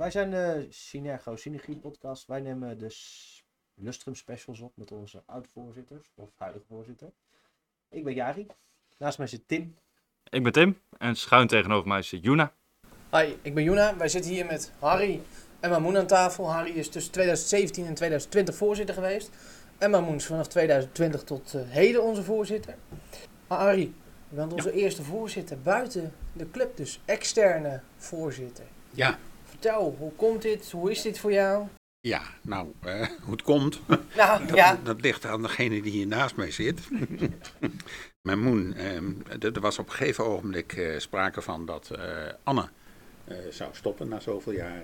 wij zijn de Synergo Synergie podcast. Wij nemen de Lustrum specials op met onze oud-voorzitters, of huidige voorzitter. Ik ben Jari. Naast mij zit Tim. Ik ben Tim en schuin tegenover mij zit Juna. Hi, ik ben Juna. Wij zitten hier met Harry en Mamoen aan tafel. Harry is tussen 2017 en 2020 voorzitter geweest. En Mamoen is vanaf 2020 tot eh, heden onze voorzitter. Maar Harry, je bent onze eerste voorzitter buiten de club, dus externe voorzitter. Ja, Vertel, hoe komt dit? Hoe is dit voor jou? ja nou, eh, hoe het komt, Nou, dat, ja. dat ligt aan degene die hier naast mij zit. Mijn moen, ehm, er was op een gegeven ogenblik eh, sprake van dat eh, Anne zou stoppen na zoveel jaar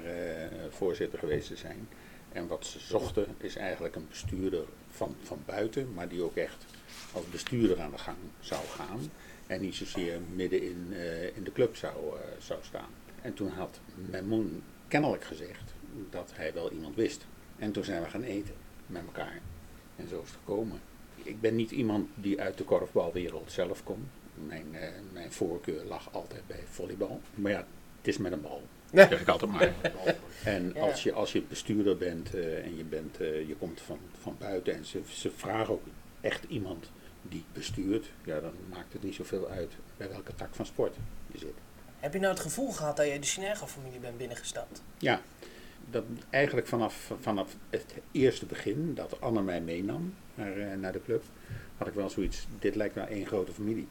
voorzitter geweest te zijn. En wat ze zochten is eigenlijk een bestuurder van, van buiten, maar die ook echt als bestuurder aan de gang zou gaan. En niet zozeer midden in, in de club zou, zou staan. En toen had Memoen kennelijk gezegd dat hij wel iemand wist. En toen zijn we gaan eten met elkaar. En zo is het gekomen. Ik ben niet iemand die uit de korfbalwereld zelf komt. Mijn, eh, mijn voorkeur lag altijd bij volleybal. Maar ja, het is met een bal. Ja. Zeg ik altijd maar. En als je, als je bestuurder bent eh, en je, bent, eh, je komt van, van buiten en ze, ze vragen ook echt iemand die bestuurt, ja, dan maakt het niet zoveel uit bij welke tak van sport je zit. Heb je nou het gevoel gehad dat je de Synergo-familie bent binnengestapt? Ja, dat eigenlijk vanaf, vanaf het eerste begin dat Anne mij meenam naar, eh, naar de club, had ik wel zoiets, dit lijkt wel één grote familie.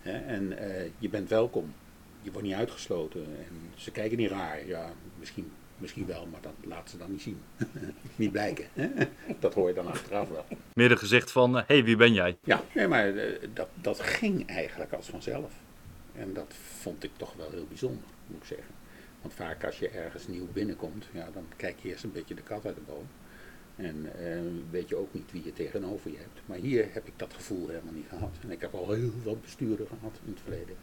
Hè, en eh, je bent welkom, je wordt niet uitgesloten en ze kijken niet raar. Ja, misschien, misschien wel, maar dat laten ze dan niet zien. niet blijken. Hè? Dat hoor je dan achteraf wel. Meer de gezicht van, hé, hey, wie ben jij? Ja, nee, maar eh, dat, dat ging eigenlijk als vanzelf. En dat vond ik toch wel heel bijzonder, moet ik zeggen. Want vaak als je ergens nieuw binnenkomt, ja, dan kijk je eerst een beetje de kat uit de boom. En eh, weet je ook niet wie je tegenover je hebt. Maar hier heb ik dat gevoel helemaal niet gehad. En ik heb al heel wat besturen gehad in het verleden.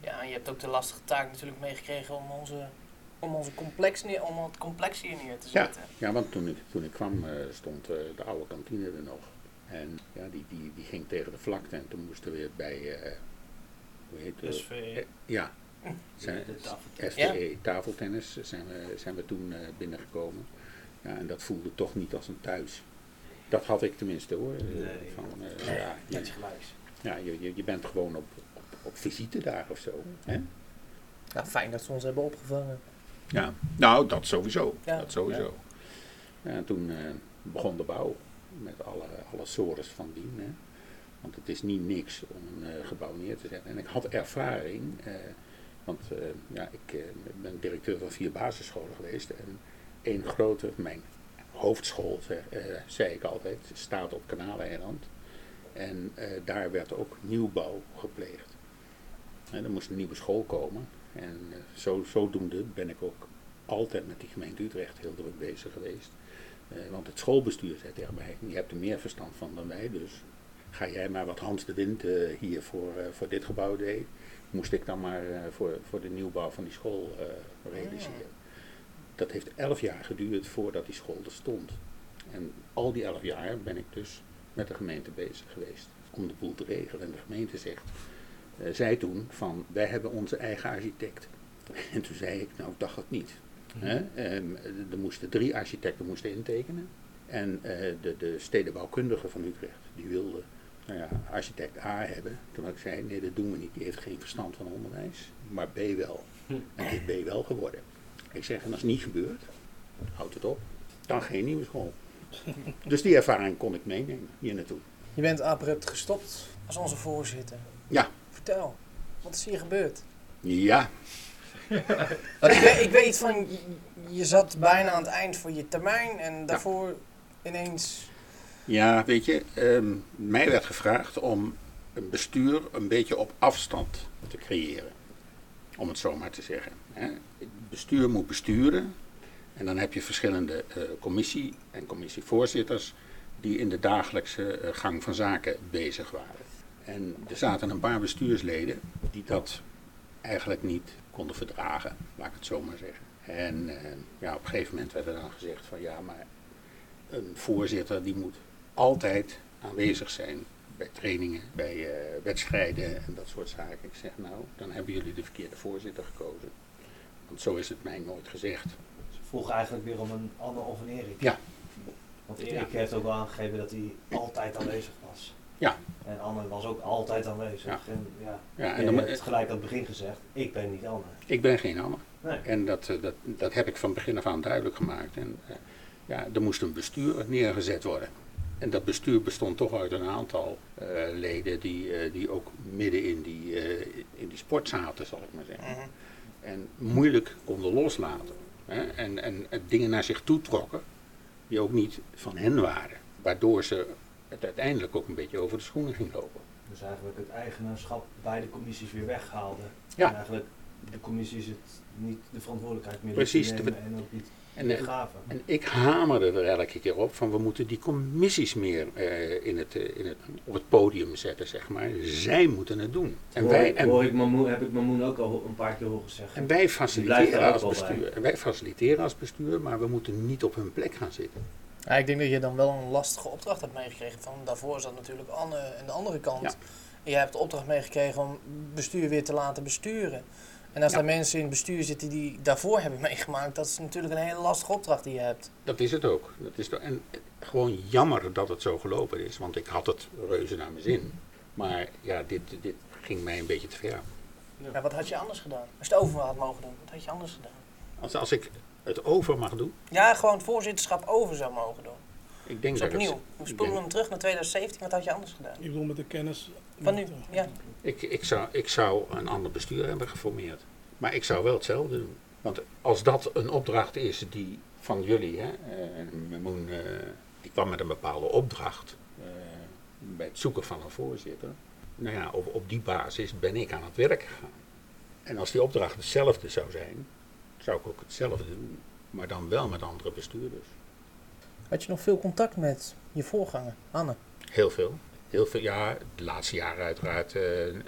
Ja, en je hebt ook de lastige taak natuurlijk meegekregen om, onze, om, onze complex neer, om het complex hier neer te Ja, zetten. ja want toen ik, toen ik kwam eh, stond eh, de oude kantine er nog. En ja, die, die, die ging tegen de vlakte en toen moesten we weer bij, hoe heet het? SV. Eh, ja, zijn, FTE tafeltennis zijn we, zijn we toen eh, binnengekomen. Ja, en dat voelde toch niet als een thuis. Dat had ik tenminste hoor. eh, Nee. van, eh, ja, je, ja, je, je, je bent gewoon op, op, op visite daar of zo. Hè? Ja, fijn dat ze ons hebben opgevangen. Ja, nou dat sowieso. Ja. Dat sowieso. Ja. en toen eh, begon de bouw met alle, alle sores van dien. Hè. Want het is niet niks om een eh, gebouw neer te zetten. En ik had ervaring, eh, want eh, ja, ik ben directeur van vier basisscholen geweest. En één grote, mijn hoofdschool, zei ik altijd, staat op Kanaleiland. En daar werd ook nieuwbouw gepleegd. En er moest een nieuwe school komen. En zo, zodoende ben ik ook altijd met die gemeente Utrecht heel druk bezig geweest. Want het schoolbestuur zei tegen mij, je hebt er meer verstand van dan wij, dus ga jij maar wat Hans de Wind eh, hier voor, eh, voor dit gebouw deed, moest ik dan maar eh, voor, voor de nieuwbouw van die school realiseren. Dat heeft elf jaar geduurd voordat die school er stond. En al die elf jaar ben ik dus met de gemeente bezig geweest om de boel te regelen. En de gemeente zegt, eh, zei toen van wij hebben onze eigen architect. En toen zei ik, nou ik dacht het niet. Hè? Ehm, er moesten drie architecten moesten intekenen. En de, de stedenbouwkundige van Utrecht, die wilde nou ja, architect A hebben. Toen ik zei, nee dat doen we niet, die heeft geen verstand van onderwijs. Maar B wel. En is B wel geworden. Ik zeg, en als het niet gebeurt, houd het op. Dan geen nieuwe school. Dus die ervaring kon ik meenemen hier naartoe. Je bent abrupt gestopt als onze voorzitter. Ja, Vertel, wat is hier gebeurd? ja, ik, weet, ik weet van, je, je zat bijna aan het eind van je termijn en daarvoor ineens... Ja, weet je, ehm, mij werd gevraagd om een bestuur een beetje op afstand te creëren. Om het zo maar te zeggen. Hè. Het bestuur moet besturen. En dan heb je verschillende eh, commissie- en commissievoorzitters die in de dagelijkse eh, gang van zaken bezig waren. En er zaten een paar bestuursleden die dat eigenlijk niet konden verdragen, laat ik het zo maar zeggen. En eh, ja, op een gegeven moment werd er dan gezegd van ja, maar een voorzitter die moet altijd aanwezig zijn bij trainingen, bij eh, wedstrijden en dat soort zaken. Ik zeg nou, dan hebben jullie de verkeerde voorzitter gekozen. Want zo is het mij nooit gezegd. vroeg eigenlijk weer om een Anne of een Erik. Ja. Want Erik heeft ook wel aangegeven dat hij altijd aanwezig was. Ja. En Anne was ook altijd aanwezig. Ja. En ja, Ja, en dan, hebt gelijk aan het begin gezegd, ik ben niet Anne. ik ben geen Anne. Nee. En dat, eh, dat, dat heb ik van begin af aan duidelijk gemaakt. En eh, ja, er moest een bestuur neergezet worden. En dat bestuur bestond toch uit een aantal eh, leden die, eh, die ook midden in die, eh, in die sport zaten, zal ik maar zeggen. Mhm. En moeilijk konden loslaten. Hè? En, en, en dingen naar zich toe trokken die ook niet van hen waren. Waardoor ze het uiteindelijk ook een beetje over de schoenen ging lopen. Dus eigenlijk het eigenaarschap bij de commissies weer weghaalde. Ja. En eigenlijk de commissies het niet de verantwoordelijkheid meer Precies, nemen en ook niet En, en, ik hamerde er elke keer op van we moeten die commissies meer eh, in het, eh, in het, op het podium zetten, zeg maar. Zij moeten het doen. En hoor, wij, ik- en, hoor ik Mamoen, heb ik Mamoen ook al een paar keer horen zeggen. en wij faciliteren er als bestuur. En wij faciliteren als bestuur, maar we moeten niet op hun plek gaan zitten. Ja, ik denk dat je dan wel een lastige opdracht hebt meegekregen. Van, daarvoor zat natuurlijk Anne en de andere kant. Ja. En je hebt de opdracht meegekregen om bestuur weer te laten besturen. En als Ja. er mensen in het bestuur zitten die daarvoor hebben meegemaakt, dat is natuurlijk een hele lastige opdracht die je hebt. Dat is het ook. Dat is en gewoon jammer dat het zo gelopen is, want ik had het reuze naar mijn zin. Maar ja, dit, dit ging mij een beetje te ver. Ja, wat had je anders gedaan? Als je het over had mogen doen, wat had je anders gedaan? Als, als ik het over mag doen, Ja, gewoon het voorzitterschap over zou mogen doen. Ik denk Dus dat ik opnieuw. We spoelen hem terug naar 2017, wat had je anders gedaan? Ik bedoel met de kennis. Van nu, ja. Ik, ik, zou, ik zou een ander bestuur hebben geformeerd. Maar ik zou wel hetzelfde doen. Want als dat een opdracht is die van jullie, hè, eh, en Memoen, eh, die kwam met een bepaalde opdracht eh, bij het zoeken van een voorzitter. Nou ja, op, op die basis ben ik aan het werk gegaan. En als die opdracht hetzelfde zou zijn, zou ik ook hetzelfde doen. Maar dan wel met andere bestuurders. Had je nog veel contact met je voorganger, Anne? Heel veel. Heel veel, ja, de laatste jaren uiteraard eh,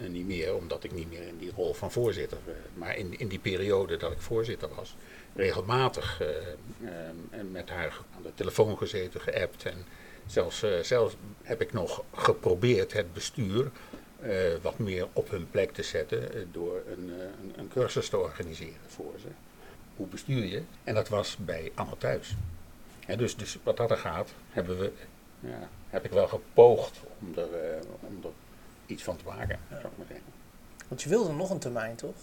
niet meer, omdat ik niet meer in die rol van voorzitter. eh, maar in, in die periode dat ik voorzitter was, regelmatig eh, met haar aan de telefoon gezeten, geappt. En zelfs, zelfs heb ik nog geprobeerd het bestuur wat meer op hun plek te zetten door een, een, een cursus te organiseren voor ze. Hoe bestuur je? En dat was bij Anne thuis. Dus, dus wat dat er gaat, hebben we ja, heb ik wel gepoogd om er, eh, om er iets van te maken, zou ik maar zeggen. Want je wilde nog een termijn, toch?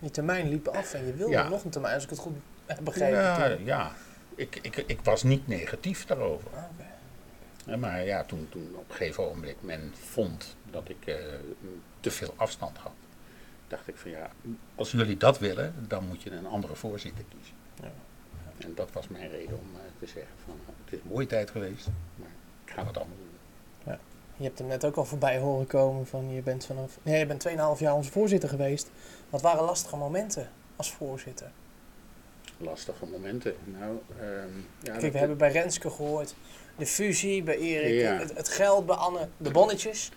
Die termijn liep af en je wilde Ja. nog een termijn, als ik het goed heb begrepen. Ja, toen. ja. Ik, ik, ik was niet negatief daarover. Ah, Maar ja, toen, toen op een gegeven ogenblik men vond dat ik eh, te veel afstand had, dacht ik van ja, als jullie dat willen, dan moet je een andere voorzitter kiezen. Ja. En dat was mijn reden om eh, te zeggen van nou, het is een mooie tijd geweest, maar ik ga wat anders doen. Je hebt hem net ook al voorbij horen komen van je bent vanaf. Nee, je bent 2,5 jaar onze voorzitter geweest. Wat waren lastige momenten als voorzitter? Lastige momenten. Nou, ehm, ja, Kijk, we hebben bij Renske gehoord de fusie bij Erik, Ja. het, het geld bij Anne, de bonnetjes.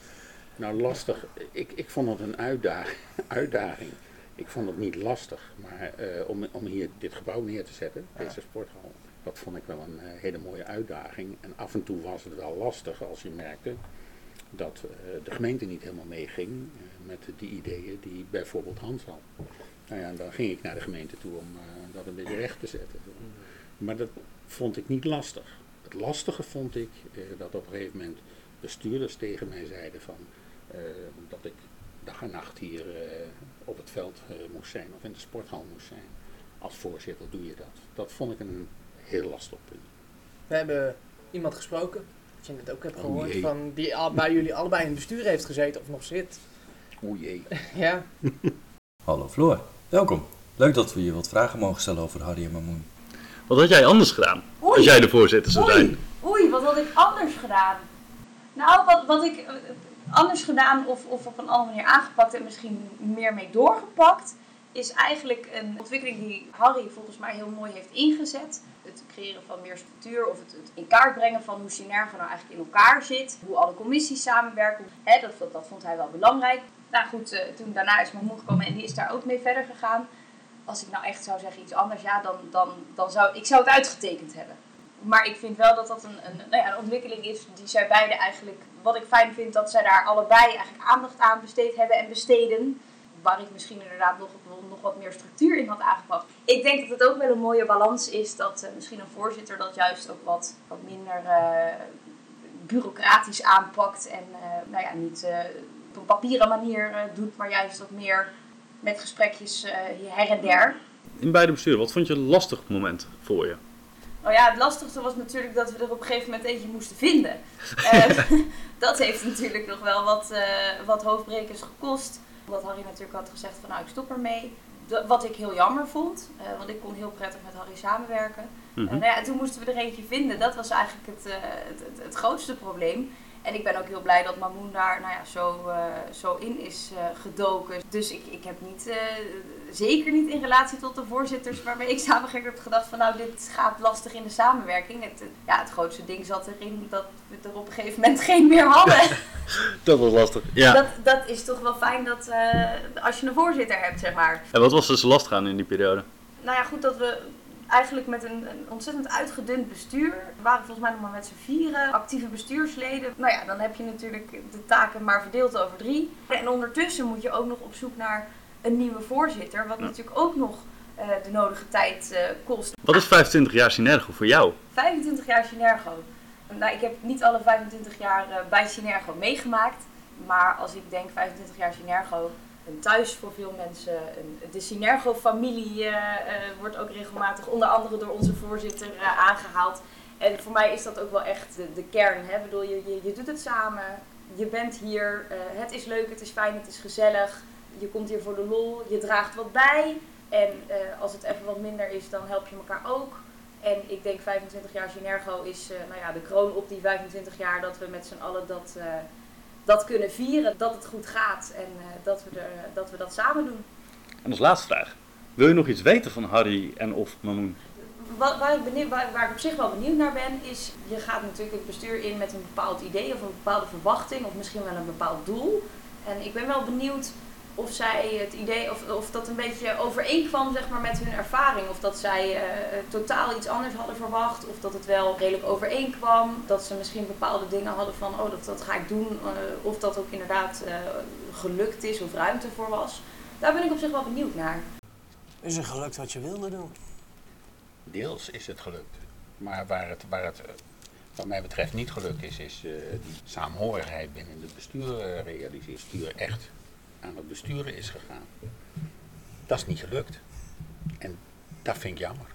Nou, lastig. Ik, ik vond het een uitdaging. uitdaging. Ik vond het niet lastig, maar eh, om, om hier dit gebouw neer te zetten, deze sporthal, dat vond ik wel een eh, hele mooie uitdaging. En af en toe was het wel lastig als je merkte dat eh, de gemeente niet helemaal meeging met die ideeën die bijvoorbeeld Hans had. Nou ja, dan ging ik naar de gemeente toe om dat een beetje recht te zetten. Maar dat vond ik niet lastig. Het lastige vond ik dat op een gegeven moment bestuurders tegen mij zeiden van dat ik dag en nacht hier eh, op het veld eh, moest zijn of in de sporthal moest zijn. Als voorzitter doe je dat. Dat vond ik een heel lastig punt. We hebben iemand gesproken, dat je het ook hebt gehoord, van die al, bij jullie allebei in het bestuur heeft gezeten of nog zit. Jee. Ja, Hallo Floor, welkom. Leuk dat we je wat vragen mogen stellen over Harry en Mamoen. Wat had jij anders gedaan als Oei, jij de voorzitter zou zijn? oei, oei, wat had ik anders gedaan? Nou, wat, wat ik eh, anders gedaan of, of op een andere manier aangepakt en misschien meer mee doorgepakt, is eigenlijk een ontwikkeling die Harry volgens mij heel mooi heeft ingezet. Het creëren van meer structuur of het, in kaart brengen van hoe Synergo nou eigenlijk in elkaar zit. Hoe alle commissies samenwerken. Hè, dat, dat, dat vond hij wel belangrijk. Nou goed, eh, toen daarna is mijn moeder gekomen en die is daar ook mee verder gegaan. Als ik nou echt zou zeggen iets anders, ja, dan, dan, dan zou ik zou het uitgetekend hebben. Maar ik vind wel dat dat een, een, nou ja, een ontwikkeling is die zij beide eigenlijk. Wat ik fijn vind, dat zij daar allebei eigenlijk aandacht aan besteed hebben en besteden. Waar ik misschien inderdaad nog, nog wat meer structuur in had aangebracht. Ik denk dat het ook wel een mooie balans is dat eh, misschien een voorzitter dat juist ook wat, wat minder eh, bureaucratisch aanpakt. En eh, nou ja, niet op een papieren manier doet, maar juist wat meer met gesprekjes her en der. In beide besturen, wat vond je een lastig moment voor je? Nou ja, het lastigste was natuurlijk dat we er op een gegeven moment eentje moesten vinden. Eh, dat heeft natuurlijk nog wel wat, eh, wat hoofdbrekers gekost. Omdat Harry natuurlijk had gezegd van nou ik stop ermee. Wat ik heel jammer vond, eh, want ik kon heel prettig met Harry samenwerken. Mhm. Nou ja, en toen moesten we er eentje vinden. Dat was eigenlijk het, het, het, het grootste probleem. En ik ben ook heel blij dat Mamoen daar nou ja, zo, eh, zo in is eh, gedoken. Dus ik, ik heb niet, eh, zeker niet in relatie tot de voorzitters waarmee ik samengewerkt heb gedacht van nou dit gaat lastig in de samenwerking. Het, ja, het grootste ding zat erin dat we er op een gegeven moment geen meer hadden. Dat was lastig. Ja. dat, dat is toch wel fijn dat als je een voorzitter hebt, zeg maar. En wat was dus lastig aan in die periode? Nou ja, goed dat we eigenlijk met een, een ontzettend uitgedund bestuur. We waren volgens mij nog maar met z'n vieren actieve bestuursleden. Nou ja, dan heb je natuurlijk de taken maar verdeeld over drie. En ondertussen moet je ook nog op zoek naar een nieuwe voorzitter. Wat Ja. natuurlijk ook nog eh, de nodige tijd eh, kost. Wat is 25 jaar Synergo voor jou? 25 jaar Synergo. Nou, ik heb niet alle 25 jaar eh, bij Synergo meegemaakt. Maar als ik denk 25 jaar Synergo, thuis voor veel mensen. De Synergo-familie eh, eh, wordt ook regelmatig onder andere door onze voorzitter eh, aangehaald. En voor mij is dat ook wel echt de, kern. Hè? Bedoel, je, je, je doet het samen, je bent hier, het is leuk, het is fijn, het is gezellig. Je komt hier voor de lol, je draagt wat bij. En als het even wat minder is, dan help je elkaar ook. En ik denk 25 jaar Synergo is nou ja, de kroon op die 25 jaar dat we met z'n allen dat, dat kunnen vieren. Dat het goed gaat en eh, dat, we er, dat we dat samen doen. En als laatste vraag. Wil je nog iets weten van Harry en of Mamoen? Wat, waar, ik benieuwd, waar, waar ik op zich wel benieuwd naar ben, is je gaat natuurlijk het bestuur in met een bepaald idee of een bepaalde verwachting of misschien wel een bepaald doel. En ik ben wel benieuwd of zij het idee, of, of dat een beetje overeenkwam zeg maar, met hun ervaring. Of dat zij eh, totaal iets anders hadden verwacht. Of dat het wel redelijk overeenkwam. Dat ze misschien bepaalde dingen hadden van, oh dat, dat ga ik doen. eh, of dat ook inderdaad eh, gelukt is of ruimte voor was. Daar ben ik op zich wel benieuwd naar. Is er gelukt wat je wilde doen? Deels is het gelukt. Maar waar het, waar het eh, wat mij betreft niet gelukt is, is eh, die saamhorigheid binnen het bestuur eh, realiseren. Het bestuur echt aan het besturen is gegaan. Dat is niet gelukt. En dat vind ik jammer.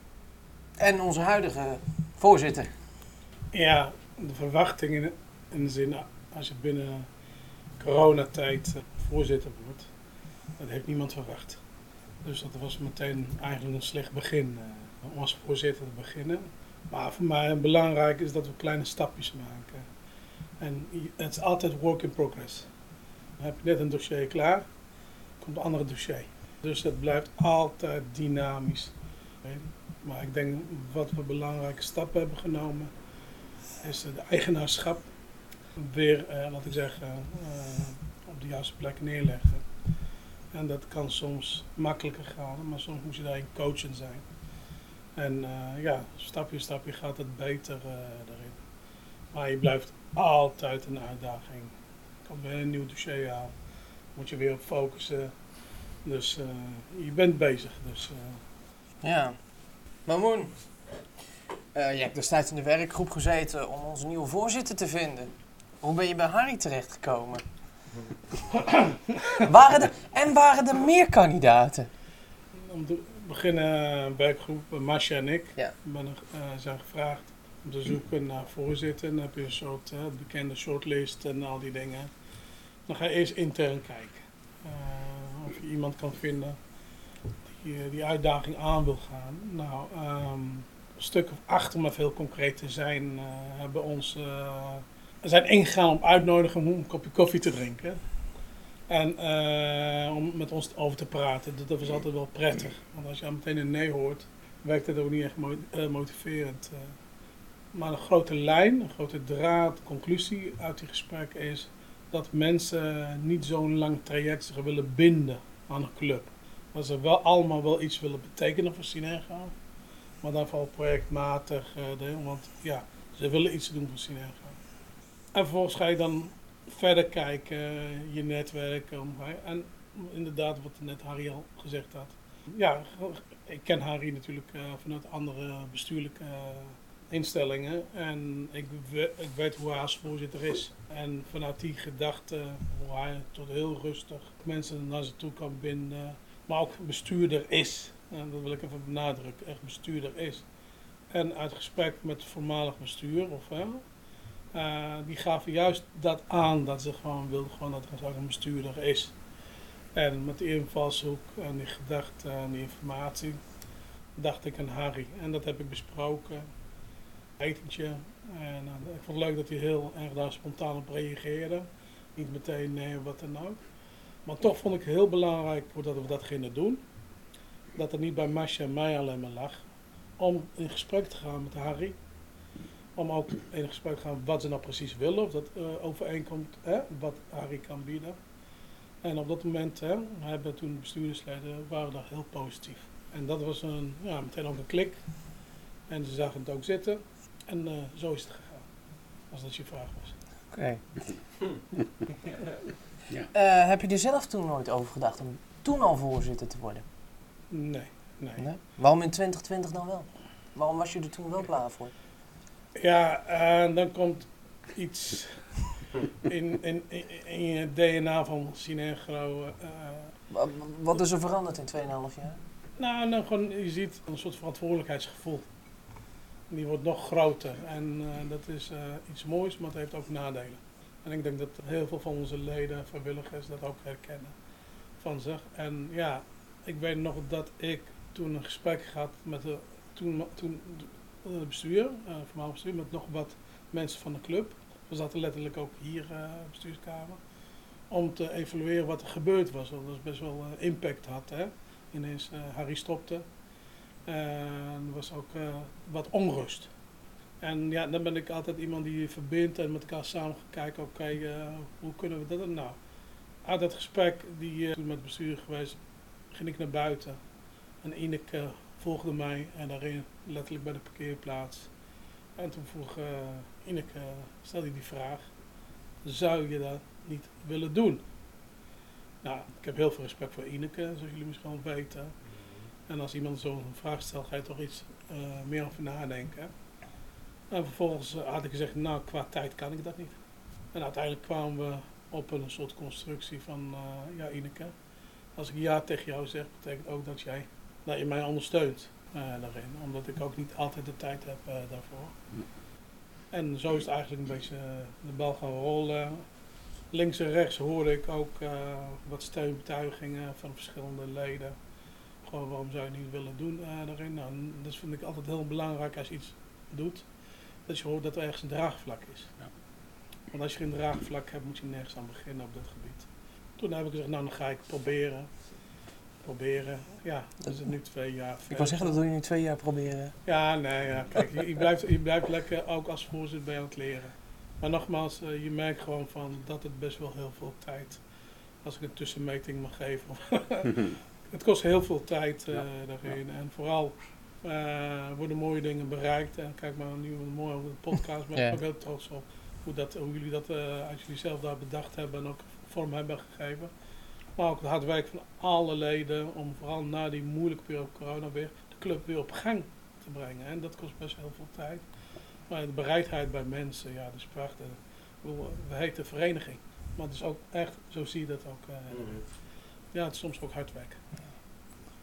En onze huidige voorzitter. Ja, de verwachting in, de zin, als je binnen coronatijd eh, voorzitter wordt, dat heeft niemand verwacht. Dus dat was meteen eigenlijk een slecht begin eh, om als voorzitter te beginnen. Maar voor mij belangrijk is dat we kleine stapjes maken. En het is altijd work in progress. Heb je net een dossier klaar, komt een ander dossier. Dus het blijft altijd dynamisch. Maar ik denk wat we belangrijke stappen hebben genomen, is de eigenaarschap weer, eh, laat ik zeggen, eh, op de juiste plek neerleggen. En dat kan soms makkelijker gaan, maar soms moet je daarin coachend zijn. En eh, ja, stapje stapje gaat het beter eh erin. Maar je blijft altijd een uitdaging. Komt weer een nieuw dossier aan, moet je weer op focussen. Dus eh, je bent bezig. Dus, eh, Ja. Mamoen, eh, je hebt destijds in de werkgroep gezeten om onze nieuwe voorzitter te vinden. Hoe ben je bij Harry terechtgekomen? waren er, en waren er meer kandidaten? Om te beginnen, werkgroep, Masha en ik, Ja. ben, uh, zijn gevraagd om te zoeken naar voorzitter. En dan heb je een soort uh, bekende shortlist en al die dingen. Dan ga je eerst intern kijken. Uh, of je iemand kan vinden die uh, die uitdaging aan wil gaan. Nou, um, een stuk of acht, om even heel concreet te zijn, uh, hebben ons, zijn ingegaan op uitnodigen om een kopje koffie te drinken. En uh, om met ons over te praten, dat, was altijd wel prettig. Want als je meteen een nee hoort, werkt het ook niet echt uh, motiverend. Maar een grote lijn, een grote draad, conclusie uit die gesprekken is dat mensen niet zo'n lang traject zich willen binden aan een club. Dat ze wel allemaal wel iets willen betekenen voor Synergo, maar dan vooral projectmatig. Uh, want ja, ze willen iets doen voor Synergo. En vervolgens ga je dan verder kijken, je netwerk. En inderdaad, wat net Harry al gezegd had, Ja, ik ken Harry natuurlijk eh, vanuit andere bestuurlijke eh, instellingen. En ik, ik weet hoe als voorzitter is. En vanuit die gedachte, hoe hij tot heel rustig mensen naar ze toe kan binden. Maar ook bestuurder is. Dat wil ik even benadrukken, echt bestuurder is. En uit gesprek met het voormalig bestuur, of, hè, eh, die gaven juist dat aan, dat ze gewoon wilden gewoon dat er een bestuurder is. En met die invalshoek en die gedachte en die informatie dacht ik aan Harry. En dat heb ik besproken. Etentje. En eh, ik vond het leuk dat hij heel erg daar spontaan op reageerde. Niet meteen nee, wat dan ook. Maar toch vond ik heel belangrijk dat we dat gingen doen. Dat het niet bij Masha en mij alleen maar lag. Om in gesprek te gaan met Harry. Om ook in gesprek te gaan wat ze nou precies willen. Of dat eh, overeenkomt hè, wat Harry kan bieden. En op dat moment hè, hebben toen de bestuurdersleden waren daar heel positief. En dat was een, ja, meteen ook een klik. En ze zagen het ook zitten. En eh, zo is het gegaan. Als dat je vraag was. Oké. Ja. Eh, heb je er zelf toen nooit over gedacht om toen al voorzitter te worden? Nee, nee. Nee? Waarom in 2020 dan wel? Waarom was je er toen wel klaar voor? Ja, en dan komt iets in, in, in, in je DNA van Sinegro. eh Wa- Wat is er veranderd in 2,5 jaar? nou, dan gewoon, je ziet een soort verantwoordelijkheidsgevoel. Die wordt nog groter. En eh, dat is eh, iets moois, maar het heeft ook nadelen. En ik denk dat heel veel van onze leden, vrijwilligers, dat ook herkennen van zich. En ja, ik weet nog dat ik toen een gesprek had met de, toen, toen het bestuur, uh, bestuur, met nog wat mensen van de club. We zaten letterlijk ook hier eh bestuurskamer. Om te evalueren wat er gebeurd was. Dat best wel eh, impact had. Hè. Ineens eh, Harry stopte. En er was ook eh, wat onrust. En ja, dan ben ik altijd iemand die verbindt en met elkaar samen gaat kijken, oké, eh, hoe kunnen we dat nou? Uit dat gesprek die eh, toen met het bestuur geweest, ging ik naar buiten. En Ineke volgde mij en daarin letterlijk bij de parkeerplaats. En toen vroeg Ineke, stelde die vraag, zou je dat niet willen doen? Nou, ik heb heel veel respect voor Ineke, zoals jullie misschien wel weten. En als iemand zo'n vraag stelt, ga je toch iets eh, meer over nadenken. En vervolgens eh, had ik gezegd, nou, qua tijd kan ik dat niet. En uiteindelijk kwamen we op een soort constructie van, eh, ja, Ineke, als ik ja tegen jou zeg, betekent ook dat jij dat je mij ondersteunt daarin. Omdat ik ook niet altijd de tijd heb daarvoor. En zo is het eigenlijk een beetje de bal gaan rollen. Links en rechts hoorde ik ook wat steunbetuigingen van verschillende leden. Gewoon waarom zou je het niet willen doen eh, daarin. Nou, dat vind ik altijd heel belangrijk als je iets doet. Dat je hoort dat er ergens een draagvlak is. Ja. Want als je geen draagvlak hebt, moet je nergens aan beginnen op dat gebied. Toen heb ik gezegd, nou dan ga ik proberen. Proberen. Ja, dat is het nu twee jaar. Ik wou zeggen, dat doe je nu twee jaar proberen. Ja, nee, ja. Kijk, je, je blijft, je blijft lekker ook als voorzitter bij aan het leren. Maar nogmaals, eh, je merkt gewoon van dat het best wel heel veel tijd, als ik een tussenmeting mag geven. het kost heel veel tijd eh, Ja. daarin. En vooral eh, worden mooie dingen bereikt. En kijk maar nu een mooie podcast, ben ik ook heel trots op. Hoe, dat, hoe jullie dat, eh, als jullie zelf daar bedacht hebben en ook vorm hebben gegeven. Maar ook het hard werk van alle leden om vooral na die moeilijke periode corona weer de club weer op gang te brengen. En dat kost best heel veel tijd. Maar de bereidheid bij mensen, ja, dat is prachtig. We heten vereniging. Maar het is ook echt, zo zie je dat ook. eh, ja, het is soms ook hard werken.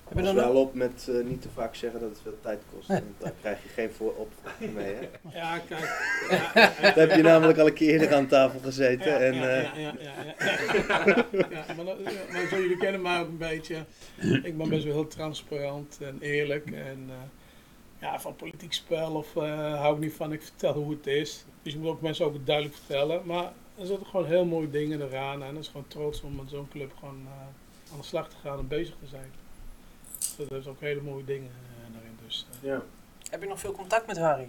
Heb je Pas dan wel op met eh, niet te vaak zeggen dat het veel tijd kost. Want daar krijg je geen vooropvatting mee. Hè? Ja, kijk. Ja, ja, ja. Daar heb je namelijk al een keer eerder aan tafel gezeten. Ja, en, ja, eh, ja, ja, ja, ja. Ja, maar, dat- maar zo, jullie kennen mij ook een beetje. Ik ben best wel heel transparant en eerlijk. En eh, ja, van politiek spel of eh, hou ik niet van. Ik vertel hoe het is. Dus je moet ook mensen ook duidelijk vertellen. Maar er zitten gewoon heel mooie dingen eraan. En het is gewoon trots om met zo'n club gewoon eh, aan de slag te gaan en bezig te zijn. Dus dat is ook hele mooie dingen eh, daarin. Dus, eh. ja. Heb je nog veel contact met Harry?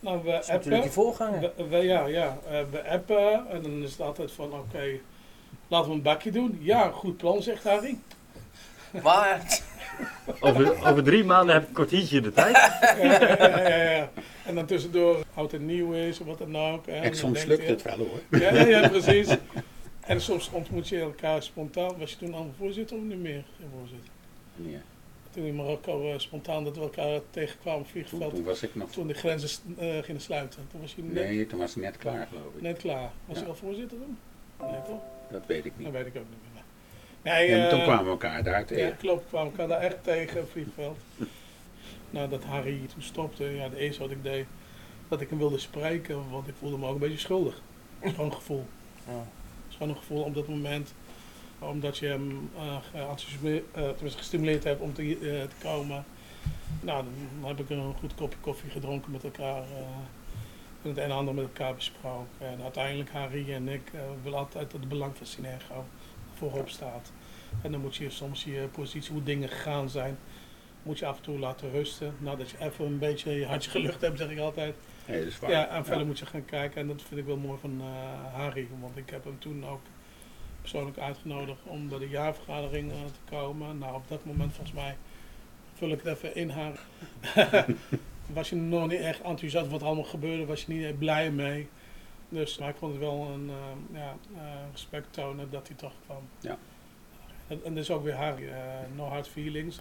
Nou, we Dat is natuurlijk je appen. voorganger. We, we- ja, ja. eh, we appen en dan is het altijd van, oké, laten we een bakje doen. Ja, goed plan, zegt Harry. Maar, Over, over drie maanden heb ik een kwartiertje de tijd. ja, ja, ja, ja. En dan tussendoor oud en nieuw is of wat dan ook. hè. En dan soms lukt je- het wel hoor. Ja, ja, precies. En soms ontmoet je elkaar spontaan. Was je toen al voorzitter of niet meer geen voorzitter? Wanneer? Toen in Marokko eh, spontaan dat we elkaar tegenkwamen op Toen, vliegveld. toen was ik nog... Toen de grenzen eh, gingen sluiten. Toen was je net, Nee, toen was ik net klaar, geloof ik. net klaar. Was Ja. je al voorzitter toen? Nee toch? Dat weet ik niet. Dat weet ik ook niet meer. Nee, Ja, toen eh, kwamen we elkaar daar Ja, tegen. klopt. We kwamen elkaar daar echt tegen op vliegveld. Nadat Harry toen stopte, ja, het eerste wat ik deed, dat ik hem wilde spreken, want ik voelde me ook een beetje schuldig. Het is gewoon een gevoel. Ja. Gewoon een gevoel op dat moment, omdat je hem eh, eh, tenminste gestimuleerd hebt om te, eh, te komen. Nou, dan heb ik een goed kopje koffie gedronken met elkaar. eh, en het een en ander met elkaar besproken. En uiteindelijk, Harry en ik, eh, willen altijd dat het belang van Synergo voorop staat. En dan moet je soms je positie, hoe dingen gegaan zijn, moet je af en toe laten rusten. Nadat je even een beetje je hartje gelucht hebt, zeg ik altijd. Nee, dat is waar. Ja, en verder moet je gaan kijken. En dat vind ik wel mooi van eh, Harry. Want ik heb hem toen ook persoonlijk uitgenodigd om bij de jaarvergadering eh, te komen. Nou, op dat moment volgens mij vul ik het even in haar. was je nog niet echt enthousiast wat er allemaal gebeurde, was je niet echt blij mee. Dus maar ik vond het wel een eh, ja, eh, respect tonen dat hij toch kwam. Ja. En, en dus ook weer Harry, eh, no hard feelings.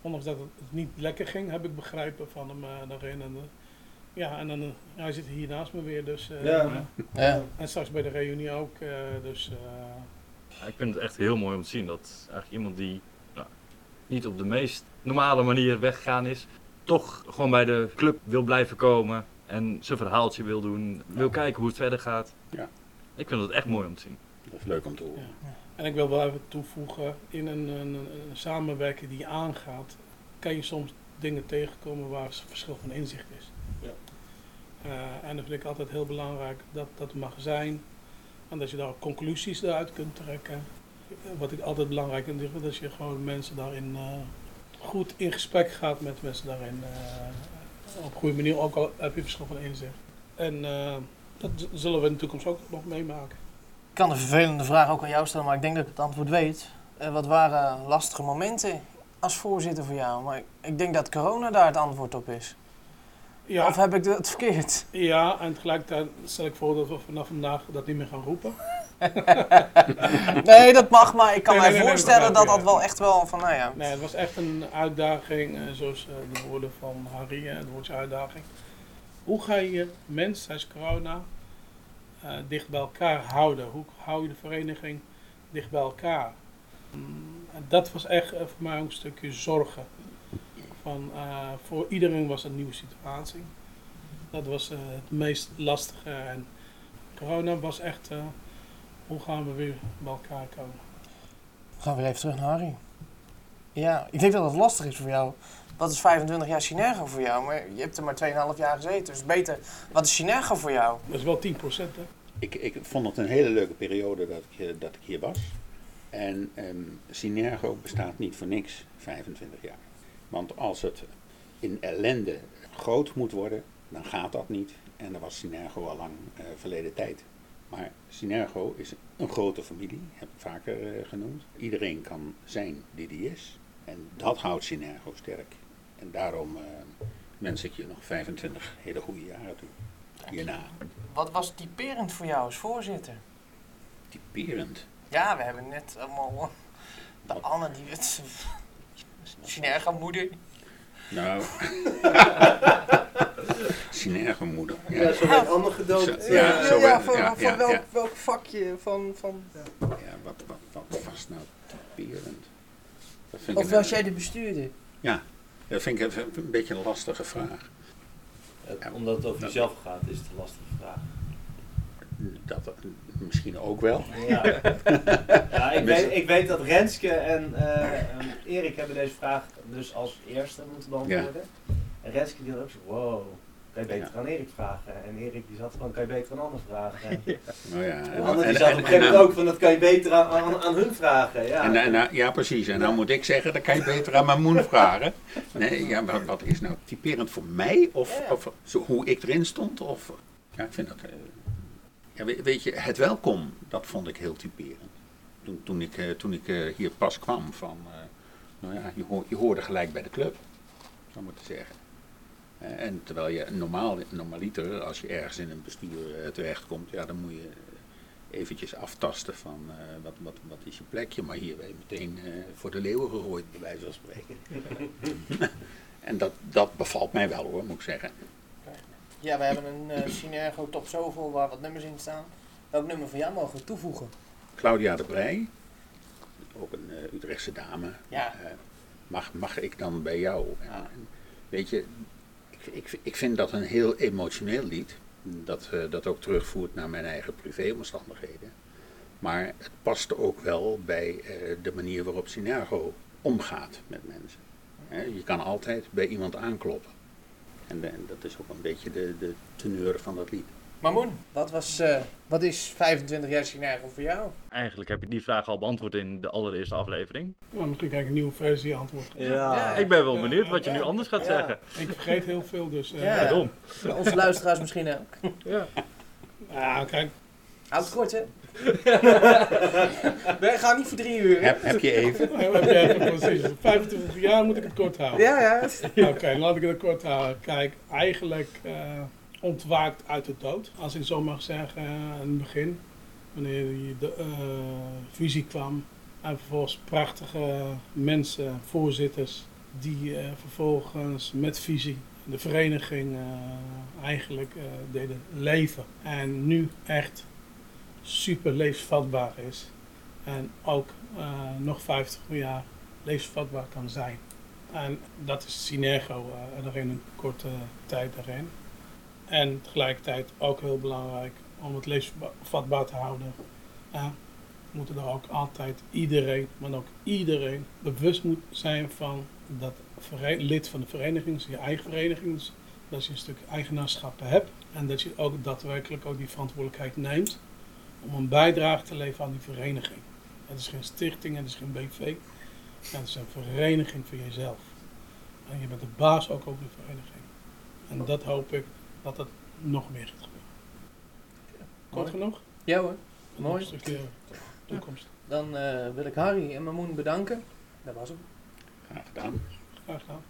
Ondanks dat het niet lekker ging, heb ik begrepen van hem daarin. En, ja, en dan, hij zit hier naast me weer, dus... eh, Ja. Ja. En straks bij de reunie ook, eh, dus... eh, Ja, ik vind het echt heel mooi om te zien dat eigenlijk iemand die nou, niet op de meest normale manier weggegaan is, toch gewoon bij de club wil blijven komen en zijn verhaaltje wil doen, wil kijken hoe het verder gaat. Ja. Ik vind het echt mooi om te zien. Dat is leuk om te horen. En ik wil wel even toevoegen, in een, een, een samenwerking die je aangaat, kan je soms dingen tegenkomen waar verschil van inzicht is. Ja. Eh, en dat vind ik altijd heel belangrijk dat dat mag zijn. En dat je daar conclusies eruit kunt trekken. Eh, Wat ik altijd belangrijk vind, is dat je gewoon mensen daarin eh, goed in gesprek gaat met mensen daarin. eh, op een goede manier, ook al heb je verschil van inzicht. En eh, dat zullen we in de toekomst ook nog meemaken. Ik kan een vervelende vraag ook aan jou stellen, maar ik denk dat ik het antwoord weet. Wat waren lastige momenten als voorzitter voor jou? Maar ik, ik denk dat corona daar het antwoord op is. Ja. Of heb ik het verkeerd? Ja, en tegelijkertijd stel ik voor dat we vanaf vandaag dat niet meer gaan roepen. Nee, dat mag, maar ik kan Nee, mij nee, voorstellen nee, dat dat wel echt wel van, nou ja. Nee, het was echt een uitdaging, eh, zoals eh, de woorden van Harry, eh, het woordje uitdaging. Hoe ga je mensen tijdens corona dicht bij elkaar houden? Hoe hou je de vereniging dicht bij elkaar? Mm, en dat was echt voor mij ook een stukje zorgen. Van, eh, voor iedereen was het een nieuwe situatie. Dat was eh, het meest lastige. En corona was echt, eh, hoe gaan we weer bij elkaar komen? We gaan weer even terug naar Harry. Ja, ik denk dat het lastig is voor jou. Wat is 25 jaar Synergo voor jou? Maar je hebt er maar 2,5 jaar gezeten, dus beter. Wat is Synergo voor jou? Dat is wel 10 procent, hè? Ik, ik vond het een hele leuke periode dat ik, dat ik hier was. En ehm Synergo bestaat niet voor niks 25 jaar. Want als het in ellende groot moet worden, dan gaat dat niet. En dan was Synergo al lang eh, verleden tijd. Maar Synergo is een grote familie, heb ik vaker eh, genoemd. Iedereen kan zijn die die is. En dat houdt Synergo sterk. En daarom eh, wens ik je nog 25 hele goede jaren toe. Hierna. Wat was typerend voor jou als voorzitter? Typerend. Ja, we hebben net allemaal... De Anne, die het... Synergo moeder. Nou. Synergo moeder. Ja, Ja, zo werd gedoopt. Ja, zo van, ja, van ja, welk, ja. welk vakje? Van, van... ja wat, wat, wat was nou typerend? Of was jij de bestuurder? Dat vind ik even een beetje een lastige vraag. Het- omdat het over jezelf gaat, is het een lastige vraag. Dat misschien ook wel. Ja, ja ik, weet, ik weet dat Renske en eh, en Erik hebben deze vraag dus als eerste moeten beantwoorden. En Renske die had ook zo, wow, kan je beter Ja. aan Erik vragen. En Erik die zat van, kan je beter een ander vragen. En Nou ja, ander die en- zat en- op een gegeven en moment ook van, dat kan je beter aan, aan, aan hun vragen. Ja, En, en, en- ja, precies. En dan moet ik zeggen, dan kan je beter aan mijn moeder vragen. Nee, ja, wat, wat is nou typerend voor mij? Of, Ja. of zo, hoe ik erin stond? Of, ja, ik vind dat... weet je, het welkom, dat vond ik heel typerend. Toen, toen ik, eh, toen ik eh, hier pas kwam van... eh, nou ja, je, je hoorde gelijk bij de club, zou moeten zeggen. En terwijl je normaal, normaliter, als je ergens in een bestuur terechtkomt, ja, dan moet je eventjes aftasten van wat, wat, wat is je plekje. Maar hier ben je meteen voor de leeuwen gegooid, bij wijze van spreken. en dat, dat bevalt mij wel hoor, moet ik zeggen. Ja, we hebben een eh Synergo top zoveel waar wat nummers in staan. Welk nummer van jou mogen we toevoegen? Claudia de Brij, ook een eh, Utrechtse dame. Ja. Eh, mag, mag ik dan bij jou? En, en weet je, ik, ik, ik vind dat een heel emotioneel lied. Dat, dat ook terugvoert naar mijn eigen privéomstandigheden. Maar het past ook wel bij de manier waarop Synergo omgaat met mensen. Je kan altijd bij iemand aankloppen. En, en dat is ook een beetje de, de teneur van dat lied. Mamoen, wat, was, eh, wat is 25 jaar Synergo voor jou? Eigenlijk heb je die vraag al beantwoord in de allereerste aflevering. Nou, misschien krijg ik een nieuwe versie antwoord. Ja. Ik ben wel Ja, benieuwd wat je ja. nu anders gaat Ja. zeggen. Ik vergeet heel veel, dus... eh, Ja. Daarom. Onze luisteraars misschien ook. Ja. ja, kijk, Houd het kort, hè? Wij gaan niet voor drie uur. Heb, heb je even? heb je even precies. 25 jaar moet ik het kort houden. Ja, ja. Oké, laat ik het kort houden. Kijk, eigenlijk eh, ontwaakt uit de dood. Als ik zo mag zeggen, eh, in het begin. Wanneer die de eh, visie kwam. En vervolgens prachtige mensen, voorzitters. Die eh, vervolgens met visie de vereniging eh, eigenlijk eh, deden leven. En nu echt super levensvatbaar is. En ook eh, nog 50 jaar levensvatbaar kan zijn. En dat is Synergo uh, er in een korte tijd daarin. En tegelijkertijd ook heel belangrijk om het levensvatbaar te houden. Uh, moeten er ook altijd iedereen, maar ook iedereen bewust moet zijn van dat lid van de vereniging, je eigen vereniging, dus dat je een stuk eigenaarschap hebt. En dat je ook daadwerkelijk ook die verantwoordelijkheid neemt om een bijdrage te leveren aan die vereniging. Het is geen stichting, het is geen BV. Het is een vereniging voor jezelf. En je bent de baas ook over de vereniging. En dat hoop ik dat dat nog meer gaat gebeuren. Kort genoeg? Ja hoor. Een Mooi. stukje toekomst. Dan uh, wil ik Harry en Mamoen bedanken. Dat was hem. Graag gedaan. Graag gedaan.